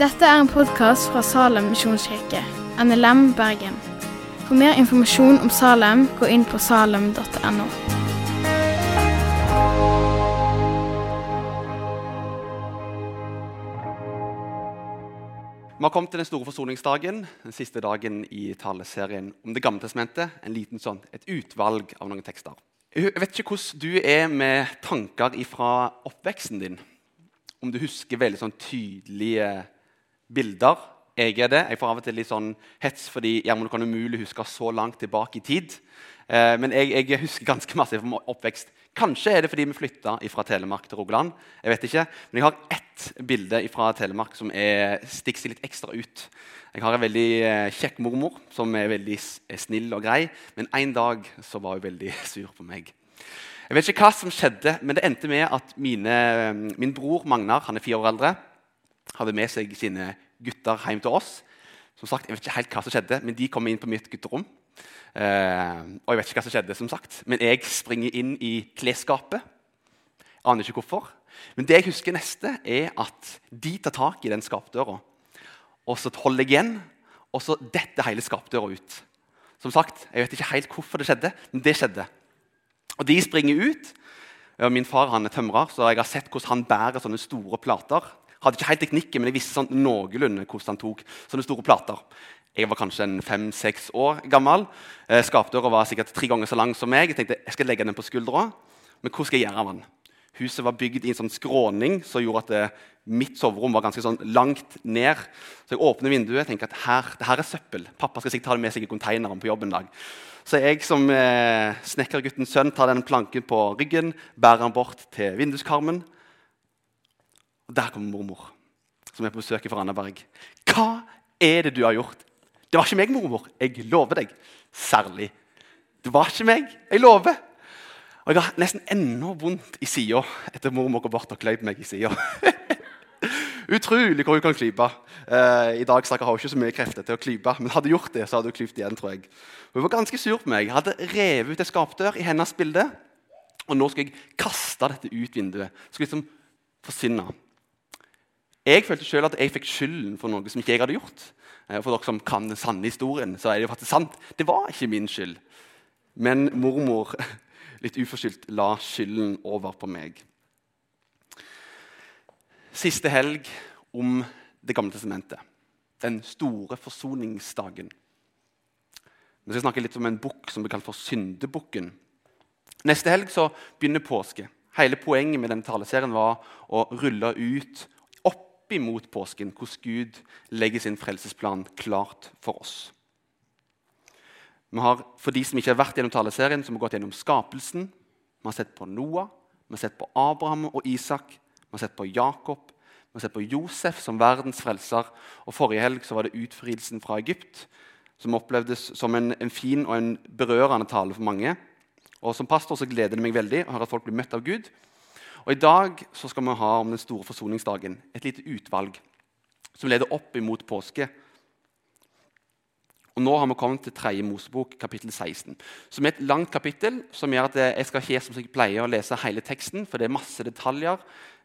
Dette er en podkast fra Salem misjonskirke, NLM Bergen. For mer informasjon om Salem, gå inn på salem.no. Vi har kommet til den store forsoningsdagen, den siste dagen i taleserien om Det gamle testamentet. En liten sånn, Et utvalg av noen tekster. Jeg vet ikke hvordan du er med tanker fra oppveksten din. Om du husker veldig sånn tydelige bilder. Jeg er det. Jeg får av og til litt sånn hets fordi Gjermund kan umulig huske så langt tilbake i tid. Eh, men jeg, jeg, husker ganske masse fra oppvekst. Kanskje er det fordi vi flytta fra Telemark til Rogaland. Jeg vet ikke, Men jeg har ett bilde fra Telemark som er, stikker seg litt ekstra ut. Jeg har en veldig eh, kjekk mormor som er veldig snill og grei. Men en dag så var hun veldig sur på meg. Jeg vet ikke hva som skjedde, men det endte med at mine, min bror Magnar han er fire år eldre, hadde med seg sine gutter hjem til oss. Som sagt, jeg vet ikke helt hva som skjedde, men De kom inn på mitt gutterom. Uh, og jeg vet ikke hva som skjedde, som sagt, men jeg springer inn i klesskapet. Aner ikke hvorfor. Men det jeg husker neste, er at de tar tak i den skapdøra. Og så holder jeg igjen, og så detter hele skapdøra ut. Som sagt, Jeg vet ikke helt hvorfor det skjedde, men det skjedde. Og De springer ut. Min far han er tømrer, så jeg har sett hvordan han bærer sånne store plater. Hadde ikke helt teknikken, men jeg visste sånn noenlunde hvordan han tok sånne store plater. Jeg var kanskje fem-seks år gammel. Eh, skapdøra var sikkert tre ganger så lang som meg. Jeg tenkte jeg skal legge den på skuldra, men hvor skal jeg gjøre av den? Huset var bygd i en sånn skråning som gjorde at det, eh, mitt soverom var ganske sånn langt ned. Så jeg åpner vinduet og tenker at her, det her er søppel. Pappa skal sikkert ta det med seg i konteineren på jobb en dag. Så jeg som eh, snekkerguttens sønn tar den planken på ryggen, bærer den bort til vinduskarmen. Og Der kommer mormor, som er på besøk i Randaberg. Hva er det du har gjort? Det var ikke meg, mormor. Jeg lover deg. Særlig. Det var ikke meg. Jeg lover. Og jeg har nesten enda vondt i sida etter mormor går bort og kløyper meg i sida. Utrolig hvor hun kan klype. Eh, I dag har hun ikke så mye krefter til å klype, men hadde gjort det, så hadde hun klypt igjen. tror jeg. Hun var ganske sur på meg. Jeg hadde revet ut en skapdør i hennes bilde. Og nå skal jeg kaste dette ut vinduet. Skal liksom forsvinne. Jeg følte selv at jeg fikk skylden for noe som ikke jeg hadde gjort. Eh, for dere som kan den sanne historien, så er det faktisk sant. Det var ikke min skyld. Men mormor litt uforskyldt la skylden over på meg. Siste helg om Det gamle testamentet. Den store forsoningsdagen. Vi skal snakke litt om en bukk som blir kalt for Syndebukken. Neste helg så begynner påske. Hele poenget med denne taleserien var å rulle ut imot påsken, hvordan Gud legger sin frelsesplan klart for oss. Vi har, For de som ikke har vært gjennom taleserien, som har gått gjennom skapelsen, vi har sett på Noah, vi har sett på Abraham og Isak, vi har sett på Jakob, vi har sett på Josef som verdens frelser. Og Forrige helg så var det utfrielsen fra Egypt, som opplevdes som en, en fin og en berørende tale for mange. Og Som pastor så gleder det meg veldig å høre at folk blir møtt av Gud. Og I dag så skal vi ha om den store forsoningsdagen et lite utvalg som leder opp imot påske. Og Nå har vi kommet til 3. Mosebok, kapittel 16, som er et langt kapittel. som gjør at Jeg skal ikke som jeg pleier å lese hele teksten, for det er masse detaljer.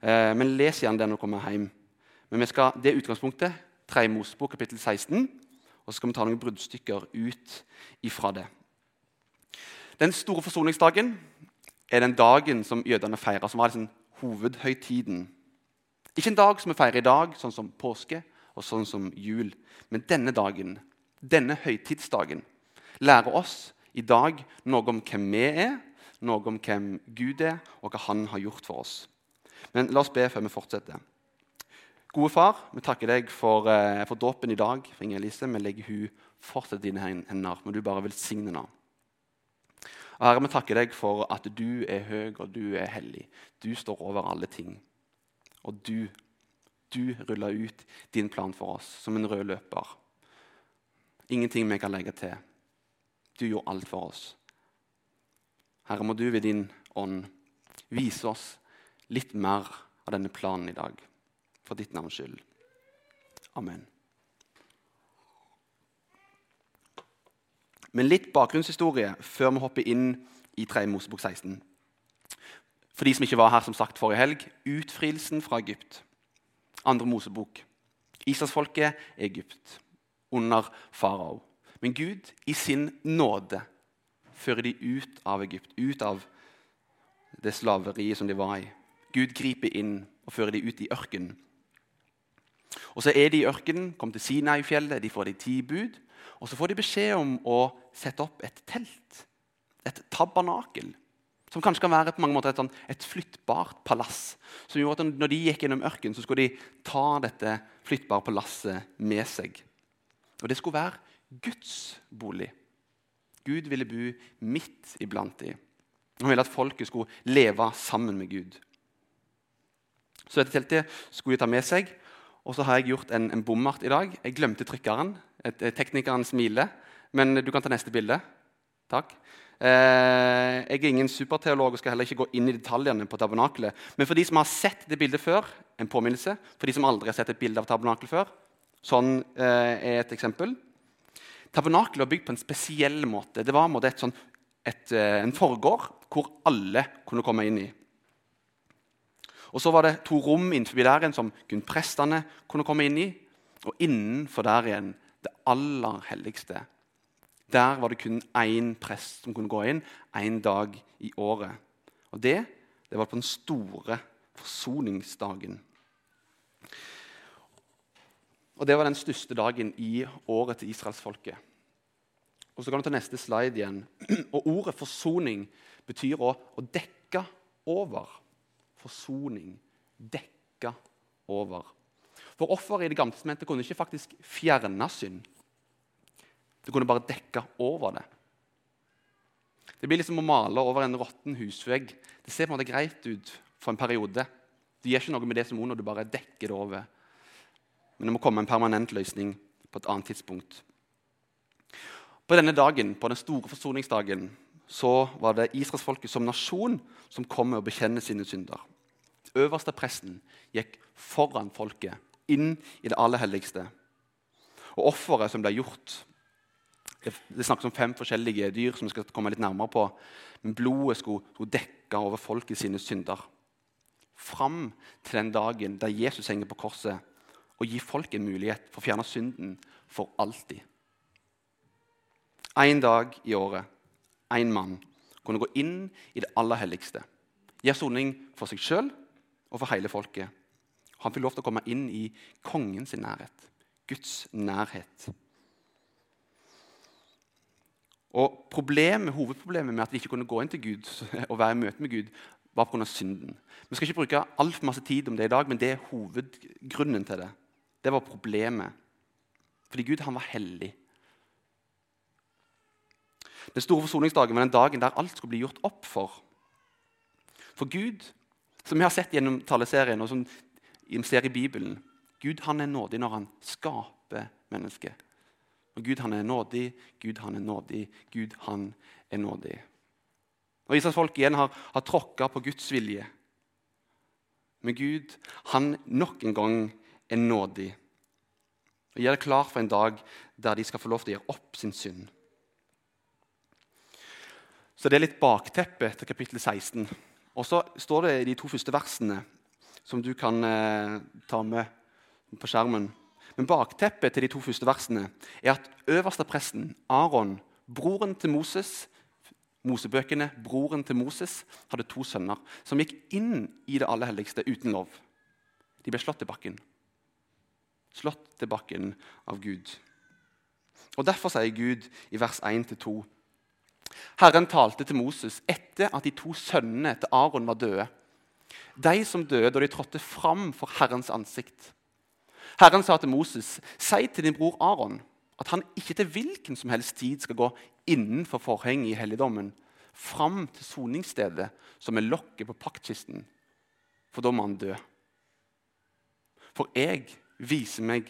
Eh, men les gjerne den når du kommer hjem. Men vi skal, det er utgangspunktet. 3. Mosebok, kapittel 16. Og så skal vi ta noen bruddstykker ut ifra det. Den store forsoningsdagen er den dagen som jødene feirer, som var liksom hovedhøytiden. Ikke en dag som vi feirer i dag, sånn som påske og sånn som jul. Men denne dagen, denne høytidsdagen, lærer oss i dag noe om hvem vi er, noe om hvem Gud er, og hva Han har gjort for oss. Men la oss be før vi fortsetter. Gode far, vi takker deg for, eh, for dåpen i dag. for Inger Elise. Vi legger hun fortsatt i dine hender. Må du bare velsigne henne. Herre, vi takker deg for at du er høy og du er hellig. Du står over alle ting. Og du, du ruller ut din plan for oss som en rød løper. Ingenting vi kan legge til. Du gjorde alt for oss. Herre, må du ved din ånd vise oss litt mer av denne planen i dag. For ditt navns skyld. Amen. Men litt bakgrunnshistorie før vi hopper inn i 3. Mosebok 16. For de som ikke var her som sagt forrige helg, utfrielsen fra Egypt. Andre Mosebok. Israelsfolket Egypt, under farao. Men Gud, i sin nåde, fører de ut av Egypt, ut av det slaveriet som de var i. Gud griper inn og fører de ut i ørkenen. Og Så er de i ørkenen, kom til Sinai-fjellet, de får de ti bud. Og så får de beskjed om å sette opp et telt, et tabernakel. Som kanskje kan være på mange måter et, sånn, et flyttbart palass. Som gjorde at Når de gikk gjennom ørkenen, så skulle de ta dette flyttbare palasset med seg. Og det skulle være Guds bolig. Gud ville bo midt iblant dem. Han ville at folket skulle leve sammen med Gud. Så dette teltet skulle de ta med seg. Og så har jeg gjort en, en bommert i dag. Jeg glemte trykkeren. Teknikeren smiler. Men du kan ta neste bilde. Takk. Eh, jeg er ingen superteolog og skal heller ikke gå inn i detaljene på tabernakelet. Men for de som har sett det bildet før, en påminnelse. For de som aldri har sett et bilde av tabernakelet før, sånn eh, er et eksempel. Tabernakelet var bygd på en spesiell måte. Det var en, et sånn, et, eh, en forgård hvor alle kunne komme inn i. Og Så var det to rom innenfor der igjen som kun prestene kunne komme inn i. Og innenfor der igjen det aller helligste. Der var det kun én prest som kunne gå inn én dag i året. Og det, det var på den store forsoningsdagen. Og Det var den største dagen i året til israelsfolket. Og så kan du ta neste slide igjen. Og Ordet forsoning betyr å, å dekke over. Forsoning. Dekke over. For offeret i Det gamle testamentet kunne ikke faktisk fjerne synd. Det kunne bare dekke over det. Det blir liksom å male over en råtten husvegg. Det ser på en måte greit ut for en periode. Det gjør ikke noe med det som er når du bare dekker det over. Men det må komme en permanent løsning på et annet tidspunkt. På denne dagen, på den store forsoningsdagen så var det israelsfolket som nasjon som kom med å bekjenne sine synder. Øverste presten gikk foran folket inn i det aller helligste. Og offeret som ble gjort Det, det snakkes om fem forskjellige dyr som vi skal komme litt nærmere på. Men blodet skulle, skulle dekke over folket sine synder. Fram til den dagen da Jesus henger på korset og gir folk en mulighet for å fjerne synden for alltid. Én dag i året, én mann, kunne gå inn i det aller helligste. Gjøre soning for seg sjøl og for hele folket. Han fikk lov til å komme inn i kongens nærhet. Guds nærhet. Og problemet, Hovedproblemet med at de ikke kunne gå inn til Gud og være i møte med Gud, var pga. synden. Vi skal ikke bruke altfor masse tid om det i dag, men det er hovedgrunnen til det. Det var problemet. Fordi Gud han var hellig. Den store forsoningsdagen var den dagen der alt skulle bli gjort opp for. For Gud, som vi har sett gjennom taleserien, og som vi ser i Bibelen Gud han er nådig når han skaper mennesket. Og Gud han er nådig, Gud han er nådig, Gud han er nådig. Og Israels folk igjen har, har tråkka på Guds vilje. Men Gud han nok en gang er nådig og gjør det klar for en dag der de skal få lov til å gjøre opp sin synd. Så Det er litt bakteppe til kapittel 16. Og så står det i de to første versene, som du kan eh, ta med på skjermen. Men bakteppet til de to første versene er at øverste presten, Aron, broren til Moses, Mosebøkene, broren til Moses, hadde to sønner som gikk inn i det aller helligste uten lov. De ble slått til bakken slått til bakken av Gud. Og Derfor sier Gud i vers 1-2.: Herren talte til Moses etter at de to sønnene til Aron var døde. De som døde da de trådte fram for Herrens ansikt. Herren sa til Moses.: Si til din bror Aron at han ikke til hvilken som helst tid skal gå innenfor forhenget i helligdommen, fram til soningsstedet, som er lokket på paktkisten, for da må han dø. For jeg viser meg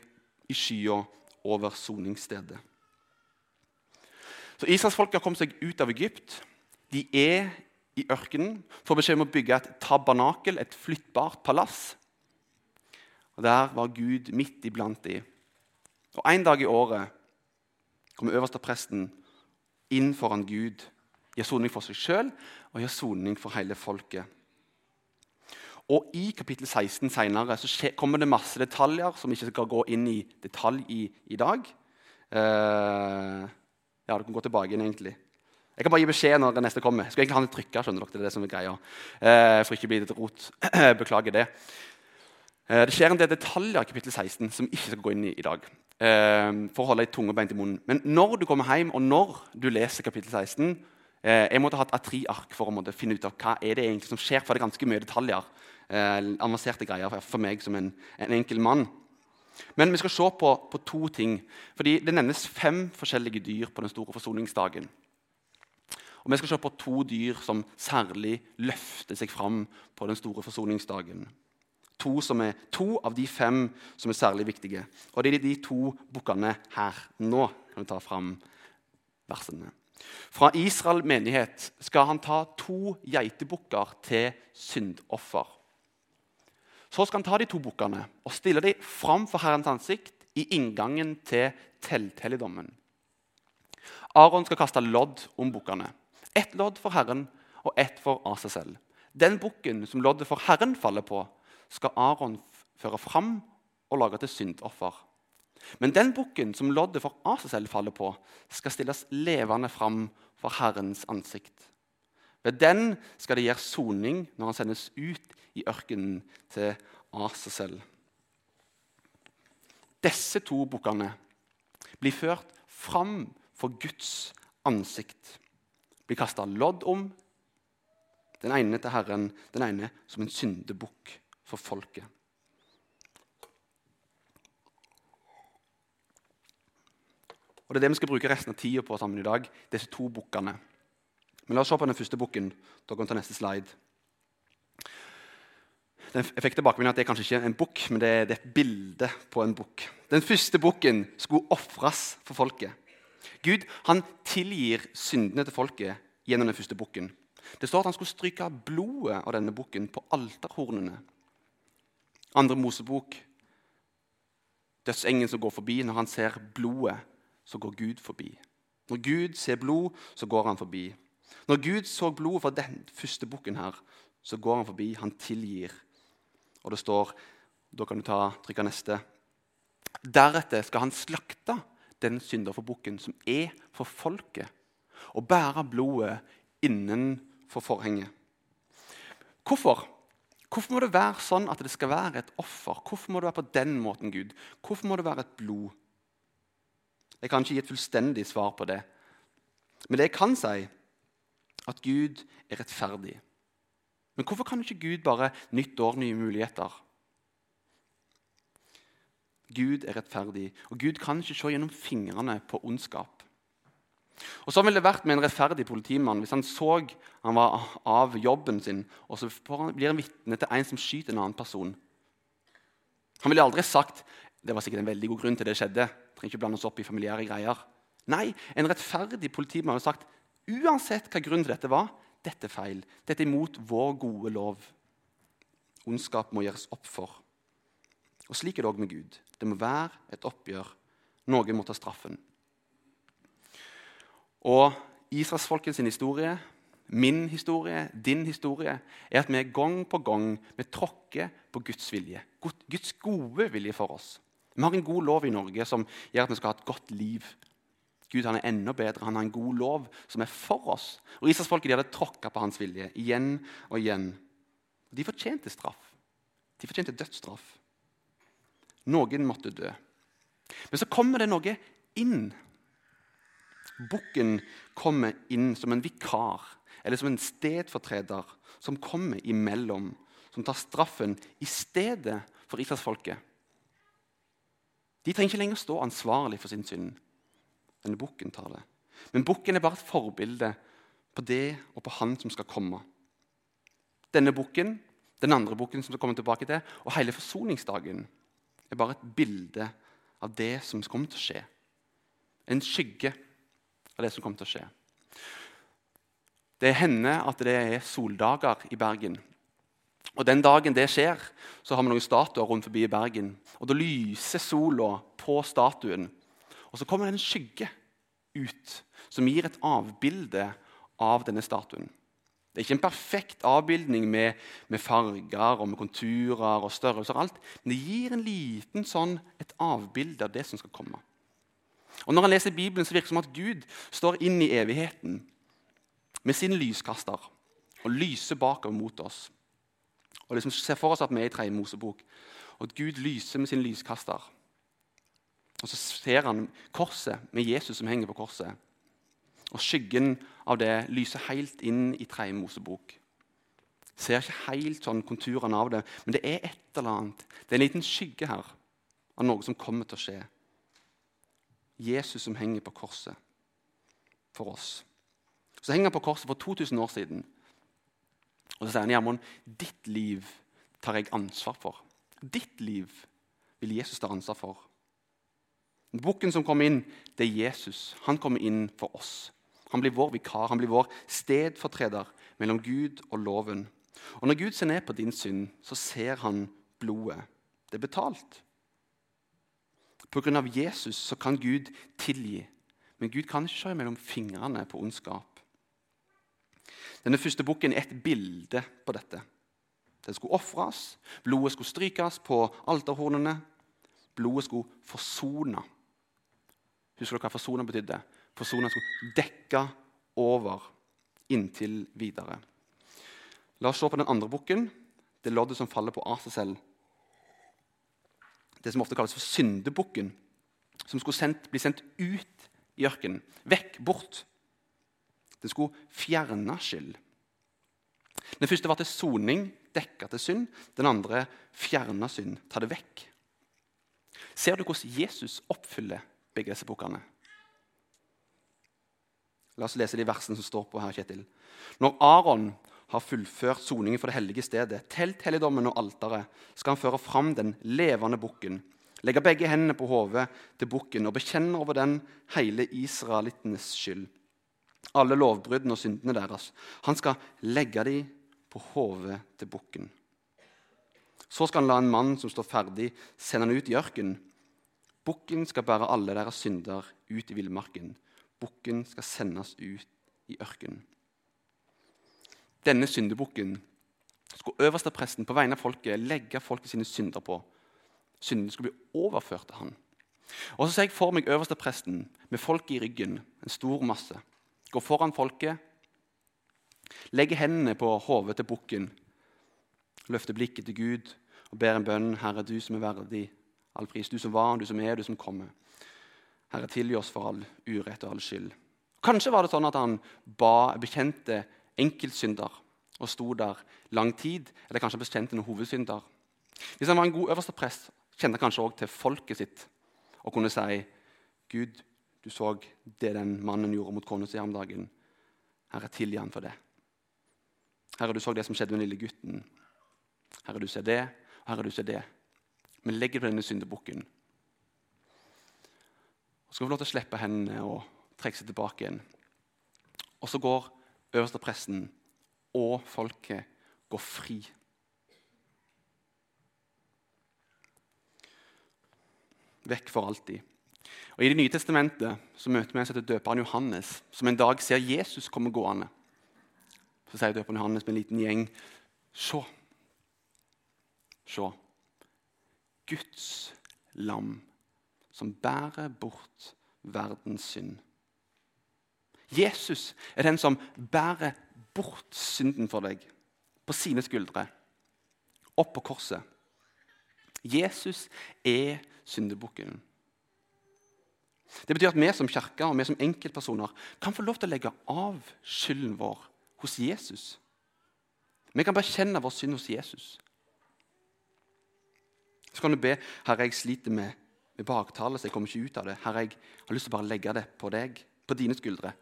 i skya over soningsstedet. Så Israelsfolket har kommet seg ut av Egypt. De er i ørkenen, får beskjed om å bygge et tabernakel, et flyttbart palass. Og Der var Gud midt iblant dem. Og En dag i året kommer øverste presten inn foran Gud, gjør soning for seg sjøl og gjør soning for hele folket. Og I kapittel 16 senere, så kommer det masse detaljer som vi ikke skal gå inn i detalj i i dag. Uh, ja, du kan gå tilbake inn, egentlig. Jeg kan bare gi beskjed når det neste kommer. Jeg skulle egentlig ha den trykka, skjønner dere, det er det som er greia. Uh, for ikke bli litt rot. Beklager det. Uh, det skjer en del detaljer i kapittel 16 som vi ikke skal gå inn i i dag. for å holde ei tunge beint i munnen. Men når du kommer hjem, og når du leser kapittel 16 Jeg måtte ha et A3-ark for å finne ut av hva er det egentlig som skjer, for det er ganske mye detaljer eh, avanserte greier for meg som en, en, enkel mann. Men vi skal se på, på, to ting. Fordi Det nevnes fem forskjellige dyr på den store forsoningsdagen. Og Vi skal se på to dyr som særlig løfter seg fram på den store forsoningsdagen. To, er, to av de fem som er særlig viktige. Og Det er de to bukkene her. Nå kan vi ta fram versene. Fra Israel menighet skal han ta to geitebukker til syndoffer. Så skal han ta de to bukkene og stille dem fram for Herrens ansikt i inngangen til telthelligdommen. Aron skal kaste lodd om bukkene. Ett lodd for Herren og ett for Asesel. Den bukken som loddet for Herren faller på, skal Aron føre fram og lage til syndoffer. Men den bukken som loddet for Asesel faller på, skal stilles levende fram for Herrens ansikt. Ved den skal det gjøre soning når han sendes ut i ørkenen til Asesel. Disse to bukkene blir ført fram for Guds ansikt. Blir kasta lodd om. Den ene til Herren, den ene som en syndebukk for folket. Og Det er det vi skal bruke resten av tida på sammen i dag. disse to bukkene. Men La oss se på den første bukken. Dere kan ta neste slide. Den, Jeg fikk tilbakemelding at det er kanskje ikke en bukk, men det er, et bilde på en bukk. Den første bukken skulle ofres for folket. Gud han tilgir syndene til folket gjennom den første bukken. Det står at han skulle stryke blodet av denne bukken på alterhornene. Andre Mosebok, dødsengen som går forbi. Når han ser blodet, så går Gud forbi. Når Gud ser blod, så går han forbi. Når Gud så blodet fra den første bukken her, så går han forbi. Han tilgir og det står Da kan du ta, trykke neste. Deretter skal han slakte den synderforbukken som er for folket, og bære blodet innenfor forhenget. Hvorfor? Hvorfor må det være sånn at det skal være et offer? Hvorfor må det være på den måten, Gud? Hvorfor må det være et blod? Jeg kan ikke gi et fullstendig svar på det. Men det jeg kan si, at Gud er rettferdig. Men hvorfor kan ikke Gud bare nytt år, nye muligheter? Gud er rettferdig, og Gud kan ikke se gjennom fingrene på ondskap. Og Sånn ville det vært med en rettferdig politimann hvis han så han var av jobben sin, og så blir han vitne til en som skyter en annen person. Han ville aldri sagt det var sikkert en veldig god grunn til det skjedde. Trenger ikke blande oss opp i familiære greier. Nei, en rettferdig politimann hadde sagt uansett hva grunnen til dette var, dette er feil. Dette er imot vår gode lov. Ondskap må gjøres opp for. Og Slik er det òg med Gud. Det må være et oppgjør. Noen må ta straffen. Og Israelsfolkets historie, min historie, din historie, er at vi gang på gang vi tråkker på Guds vilje. Guds gode vilje for oss. Vi har en god lov i Norge som gjør at vi skal ha et godt liv. Gud han er enda bedre. Han har en god lov som er for oss. Og Israelsfolket hadde tråkka på hans vilje igjen og igjen. De fortjente straff. De fortjente dødsstraff. Noen måtte dø. Men så kommer det noe inn. Bukken kommer inn som en vikar, eller som en stedfortreder, som kommer imellom. Som tar straffen i stedet for Israelsfolket. De trenger ikke lenger stå ansvarlig for sin synd. Denne bukken tar det. Men bukken er bare et forbilde på det og på han som skal komme. Denne bukken, den andre bukken som skal komme tilbake til, og hele forsoningsdagen er bare et bilde av det som kommer til å skje. En skygge av det som kommer til å skje. Det hender at det er soldager i Bergen. Og Den dagen det skjer, så har vi noen statuer rundt forbi Bergen. Og Da lyser sola på statuen. Og så kommer det en skygge ut som gir et avbilde av denne statuen. Det er ikke en perfekt avbildning med, med, farger og med konturer og størrelser. og alt, Men det gir en liten sånn, et avbilde av det som skal komme. Og Når han leser Bibelen, så virker det som at Gud står inn i evigheten med sin lyskaster og lyser bakover mot oss. Og liksom ser for oss at vi er i tredje Mosebok, og at Gud lyser med sin lyskaster. Og så ser han korset med Jesus som henger på korset. Og skyggen av det lyser helt inn i tredje Mosebok. Ser ikke helt sånn konturene av det, men det er et eller annet. Det er en liten skygge her av noe som kommer til å skje. Jesus som henger på korset for oss. Så henger han på korset for 2000 år siden. Og så sier han, Gjermund, ditt liv tar jeg ansvar for. Ditt liv vil Jesus ta ansvar for. Bukken som kommer inn, det er Jesus. Han kommer inn for oss. Han blir vår vikar, han blir vår stedfortreder mellom Gud og loven. Og Når Gud ser ned på din synd, så ser han blodet. Det er betalt. Pga. Jesus så kan Gud tilgi, men Gud kan ikke se mellom fingrene på ondskap. Denne første boken er et bilde på dette. Den skulle ofres, blodet skulle strykes på alterhornene. Blodet skulle forsone. Husker dere hva forsone betydde? Forsone skulle dekke over inntil videre. La oss se på den andre boken, det loddet som faller på Asesel. Det som ofte kalles for syndebukken, som skulle sendt, bli sendt ut i ørkenen. Vekk, bort. Den skulle fjerne skyld. Den første var til soning, dekka til synd. Den andre fjerna synd, ta det vekk. Ser du hvordan Jesus oppfyller begge disse bukkene? La oss lese de versene som står på her, Kjetil. Når Aron har fullført soningen for det hellige stedet, telt helligdommen og alteret, skal han føre fram den levende bukken, legge begge hendene på hodet til bukken og bekjenne over den hele israelittenes skyld. Alle lovbruddene og syndene deres. Han skal legge dem på hodet til bukken. Så skal han la en mann som står ferdig, sende han ut i ørkenen. Bukken skal bære alle deres synder ut i villmarken. Bukken skal sendes ut i ørkenen. Denne syndebukken skulle øverstepresten på vegne av folket legge folket sine synder på. Syndene skulle bli overført til han. Og så ser jeg for meg øverstepresten med folket i ryggen, en stor masse. Gå foran folket, legge hendene på hodet til bukken, løfte blikket til Gud og ber en bønn. Herre, du som er verdig all pris, du som var, du som er, du som kommer. Herre, tilgi oss for all urett og all skyld. Kanskje var det sånn at han ba, bekjente enkeltsynder og sto der lang tid, eller kanskje ble kjent som hovedsynder. Hvis han var en god øverste prest, kjente han kanskje også til folket sitt og kunne si Gud, du så det den mannen gjorde mot kona si om dagen. Herre, tilgi han for det. Herre, du så det som skjedde med den lille gutten. Herre, du ser det, og herre, du ser det. Men legg det på denne syndebukken. Så skal vi få lov til å slippe hendene og trekke seg tilbake igjen. Og så går øverste presten og folket går fri. Vekk for alltid. Og I Det nye testamentet så møter vi en som døperen Johannes, som en dag ser Jesus komme gående. Så sier døperen Johannes med en liten gjeng Se. Se. Guds lam som bærer bort verdens synd. Jesus er den som bærer bort synden for deg på sine skuldre, opp på korset. Jesus er syndebukken. Det betyr at vi som kirke og vi som enkeltpersoner kan få lov til å legge av skylden vår hos Jesus. Vi kan bekjenne vår synd hos Jesus. Så kan du be Herre, jeg sliter med, med baktale, så jeg kommer ikke ut av det. Herre, jeg har lyst til å bare legge det på deg, på dine skuldre.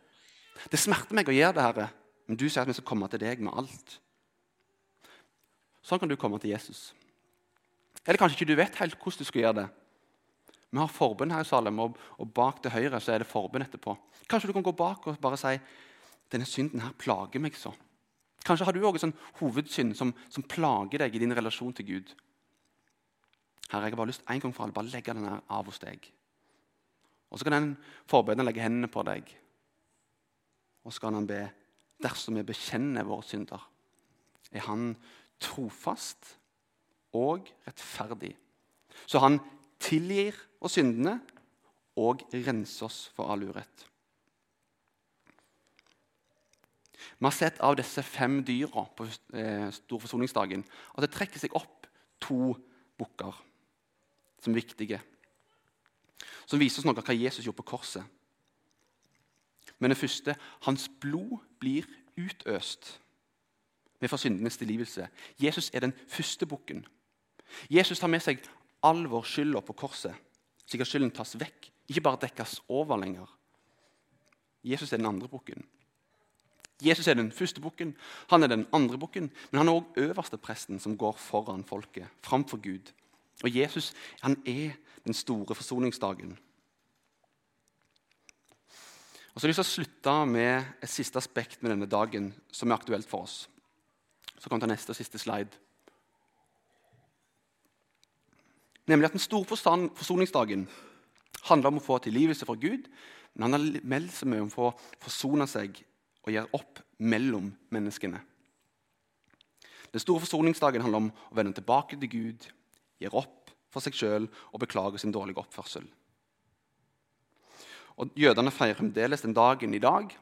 Det smerter meg å gjøre det, Herre, men du sier at vi skal komme til deg med alt. Sånn kan du komme til Jesus. Eller kanskje ikke du vet helt hvordan du skal gjøre det. Vi har forbund her i Salem, og, og, bak til høyre så er det forbund etterpå. Kanskje du kan gå bak og bare si denne synden her plager meg så. Kanskje har du òg en sånn hovedsynd som, som, plager deg i din relasjon til Gud. Herre, jeg har bare lyst en gang for alle bare legge den her av hos deg. Og Så kan den forbønnen legge hendene på deg, og så kan han be dersom vi bekjenner våre synder, er han trofast og rettferdig. Så han tilgir oss syndene og renser oss for all urett. Vi har sett av disse fem dyra på eh, storforsoningsdagen at det trekker seg opp to bukker som er viktige. Som viser oss noe av hva Jesus gjorde på korset. Men det første hans blod blir utøst. Vi får syndenes tilgivelse. Jesus er den første bukken. Jesus tar med seg all vår skyld på korset, slik at skylden tas vekk, ikke bare dekkes over lenger. Jesus er den andre bukken. Jesus er den første bukken, han er den andre bukken, men han er òg øverste presten som går foran folket, framfor Gud. Og Jesus han er den store forsoningsdagen. Og så har jeg lyst til å slutte med et siste aspekt med denne dagen som er aktuelt for oss. Så kan vi ta neste og siste slide. Nemlig at den store forsoningsdagen handler om å få tilgivelse fra Gud, men han har meldt seg med om å forsone seg og gjøre opp mellom menneskene. Den store forsoningsdagen handler om å vende tilbake til Gud, gjøre opp for seg sjøl og beklage sin dårlige oppførsel. Og Jødene feirer fremdeles den dagen i dag.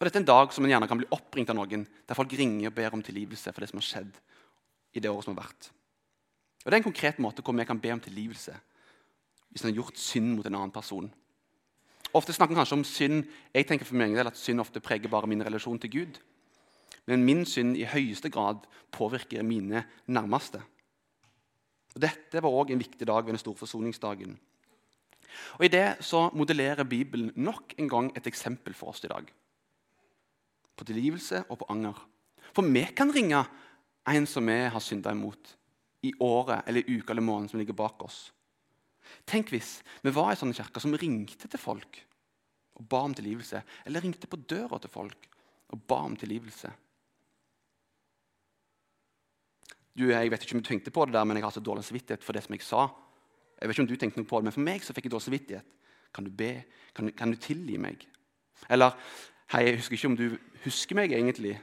Og Dette er en dag som en gjerne kan bli oppringt av noen, der folk ringer og ber om tilgivelse for det som har skjedd i det året som har vært. Og Det er en konkret måte hvor vi kan be om tilgivelse hvis en har gjort synd mot en annen person. Ofte snakker man kanskje om synd jeg tenker for meg at synd ofte preger bare min relasjon til Gud. Men min synd i høyeste grad påvirker mine nærmeste. Og Dette var òg en viktig dag ved den store forsoningsdagen. Og I det så modellerer Bibelen nok en gang et eksempel for oss i dag. På tilgivelse og på anger. For vi kan ringe en som vi har synda imot, i året eller uka eller måneden som ligger bak oss. Tenk hvis vi var i sånne kirker som ringte til folk og ba om tilgivelse. Eller ringte på døra til folk og ba om tilgivelse. Du, jeg vet ikke om du tenkte på det der, men jeg har så dårlig samvittighet for det som jeg sa. Jeg vet ikke om du tenkte noe på det, men For meg så fikk jeg dårlig samvittighet. Kan du be? Kan, kan du tilgi meg? Eller Hei, jeg husker ikke om du husker meg egentlig.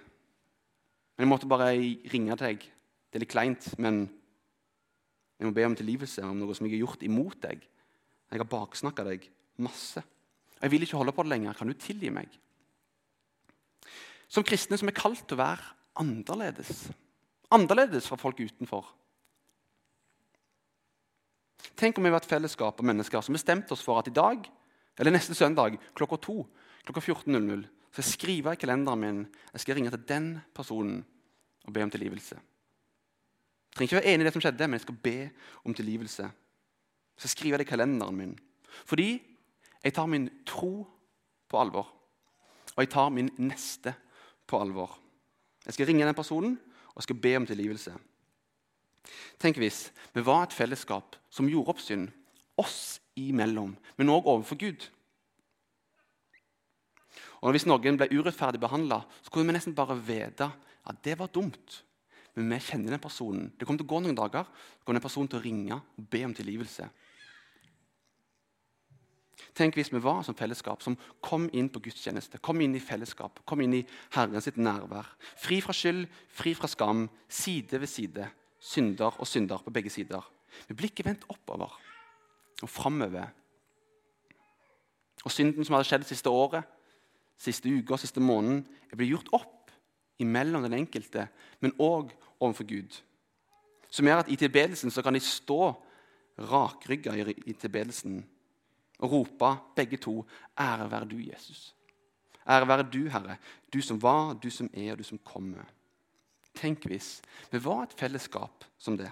Men jeg måtte bare ringe deg. Det er litt kleint, men jeg må be om tilgivelse om noe som jeg har gjort imot deg. Jeg har baksnakka deg masse. Jeg vil ikke holde på det lenger. Kan du tilgi meg? Som kristne som er kalt til å være annerledes. Annerledes fra folk utenfor. Tenk om vi var et fellesskap av mennesker som bestemte oss for at i dag eller neste søndag klokka to klokka 14.00 skal jeg skrive i kalenderen min jeg skal ringe til den personen og be om tilgivelse. Jeg trenger ikke være enig i det som skjedde, men jeg skal be om tilgivelse. Jeg skal skrive det i kalenderen min. Fordi jeg tar min tro på alvor. Og jeg tar min neste på alvor. Jeg skal ringe den personen og jeg skal be om tilgivelse. Tenk hvis vi var et fellesskap som gjorde opp synd oss imellom, men òg overfor Gud. Og Hvis noen ble urettferdig behandla, kunne vi nesten bare vite at det var dumt men vi kjenner den personen. Det kommer til å gå noen dager, så kommer den personen til å ringe og be om tilgivelse. Tenk hvis vi var som fellesskap som kom inn på gudstjeneste, kom inn i fellesskap, kom inn i Herren sitt nærvær. Fri fra skyld, fri fra skam, side ved side. Synder og synder på begge sider. Med blikket vendt oppover og framover. Og synden som hadde skjedd det siste året, siste uka, siste måneden, er blitt gjort opp imellom den enkelte, men òg overfor Gud. Som gjør at i tilbedelsen så kan de stå rakrygga i tilbedelsen og rope begge to 'Ære være du, Jesus'. Ære være du, Herre, du som var, du som er, og du som kommer. Tenk hvis vi var et fellesskap som det,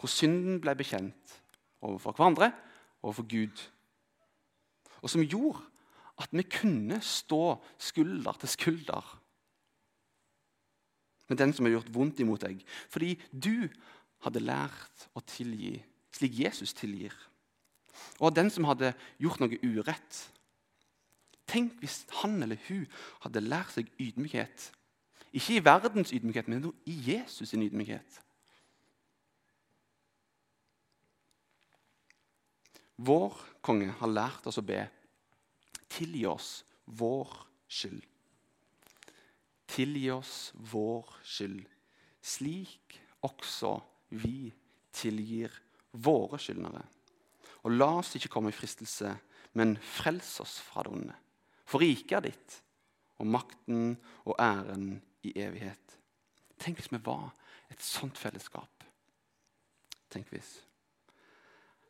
hvor synden ble bekjent overfor hverandre overfor Gud, og som gjorde at vi kunne stå skulder til skulder med den som har gjort vondt imot deg. Fordi du hadde lært å tilgi slik Jesus tilgir. Og den som hadde gjort noe urett. Tenk hvis han eller hun hadde lært seg ydmykhet. Ikke i verdens ydmykhet, men i Jesus' sin ydmykhet. Vår konge har lært oss å be. Tilgi oss vår skyld. tilgi oss vår skyld, slik også vi tilgir våre skyldnere. Og la oss ikke komme i fristelse, men frels oss fra det onde. For riket er ditt, og makten og æren i evighet. Tenk hvis vi var et sånt fellesskap. Tenk hvis.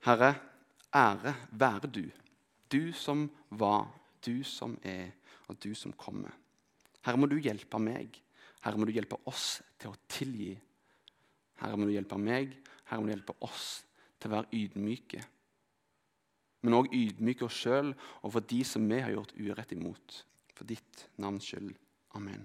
Herre, ære være du. Du som var, du som er, og du som kommer. Herre, må du hjelpe meg. Herre, må du hjelpe oss til å tilgi. Herre, må du hjelpe meg. Herre, må du hjelpe oss til å være ydmyke. Men òg ydmyke oss sjøl overfor de som vi har gjort urett imot. For ditt navns skyld. Amen.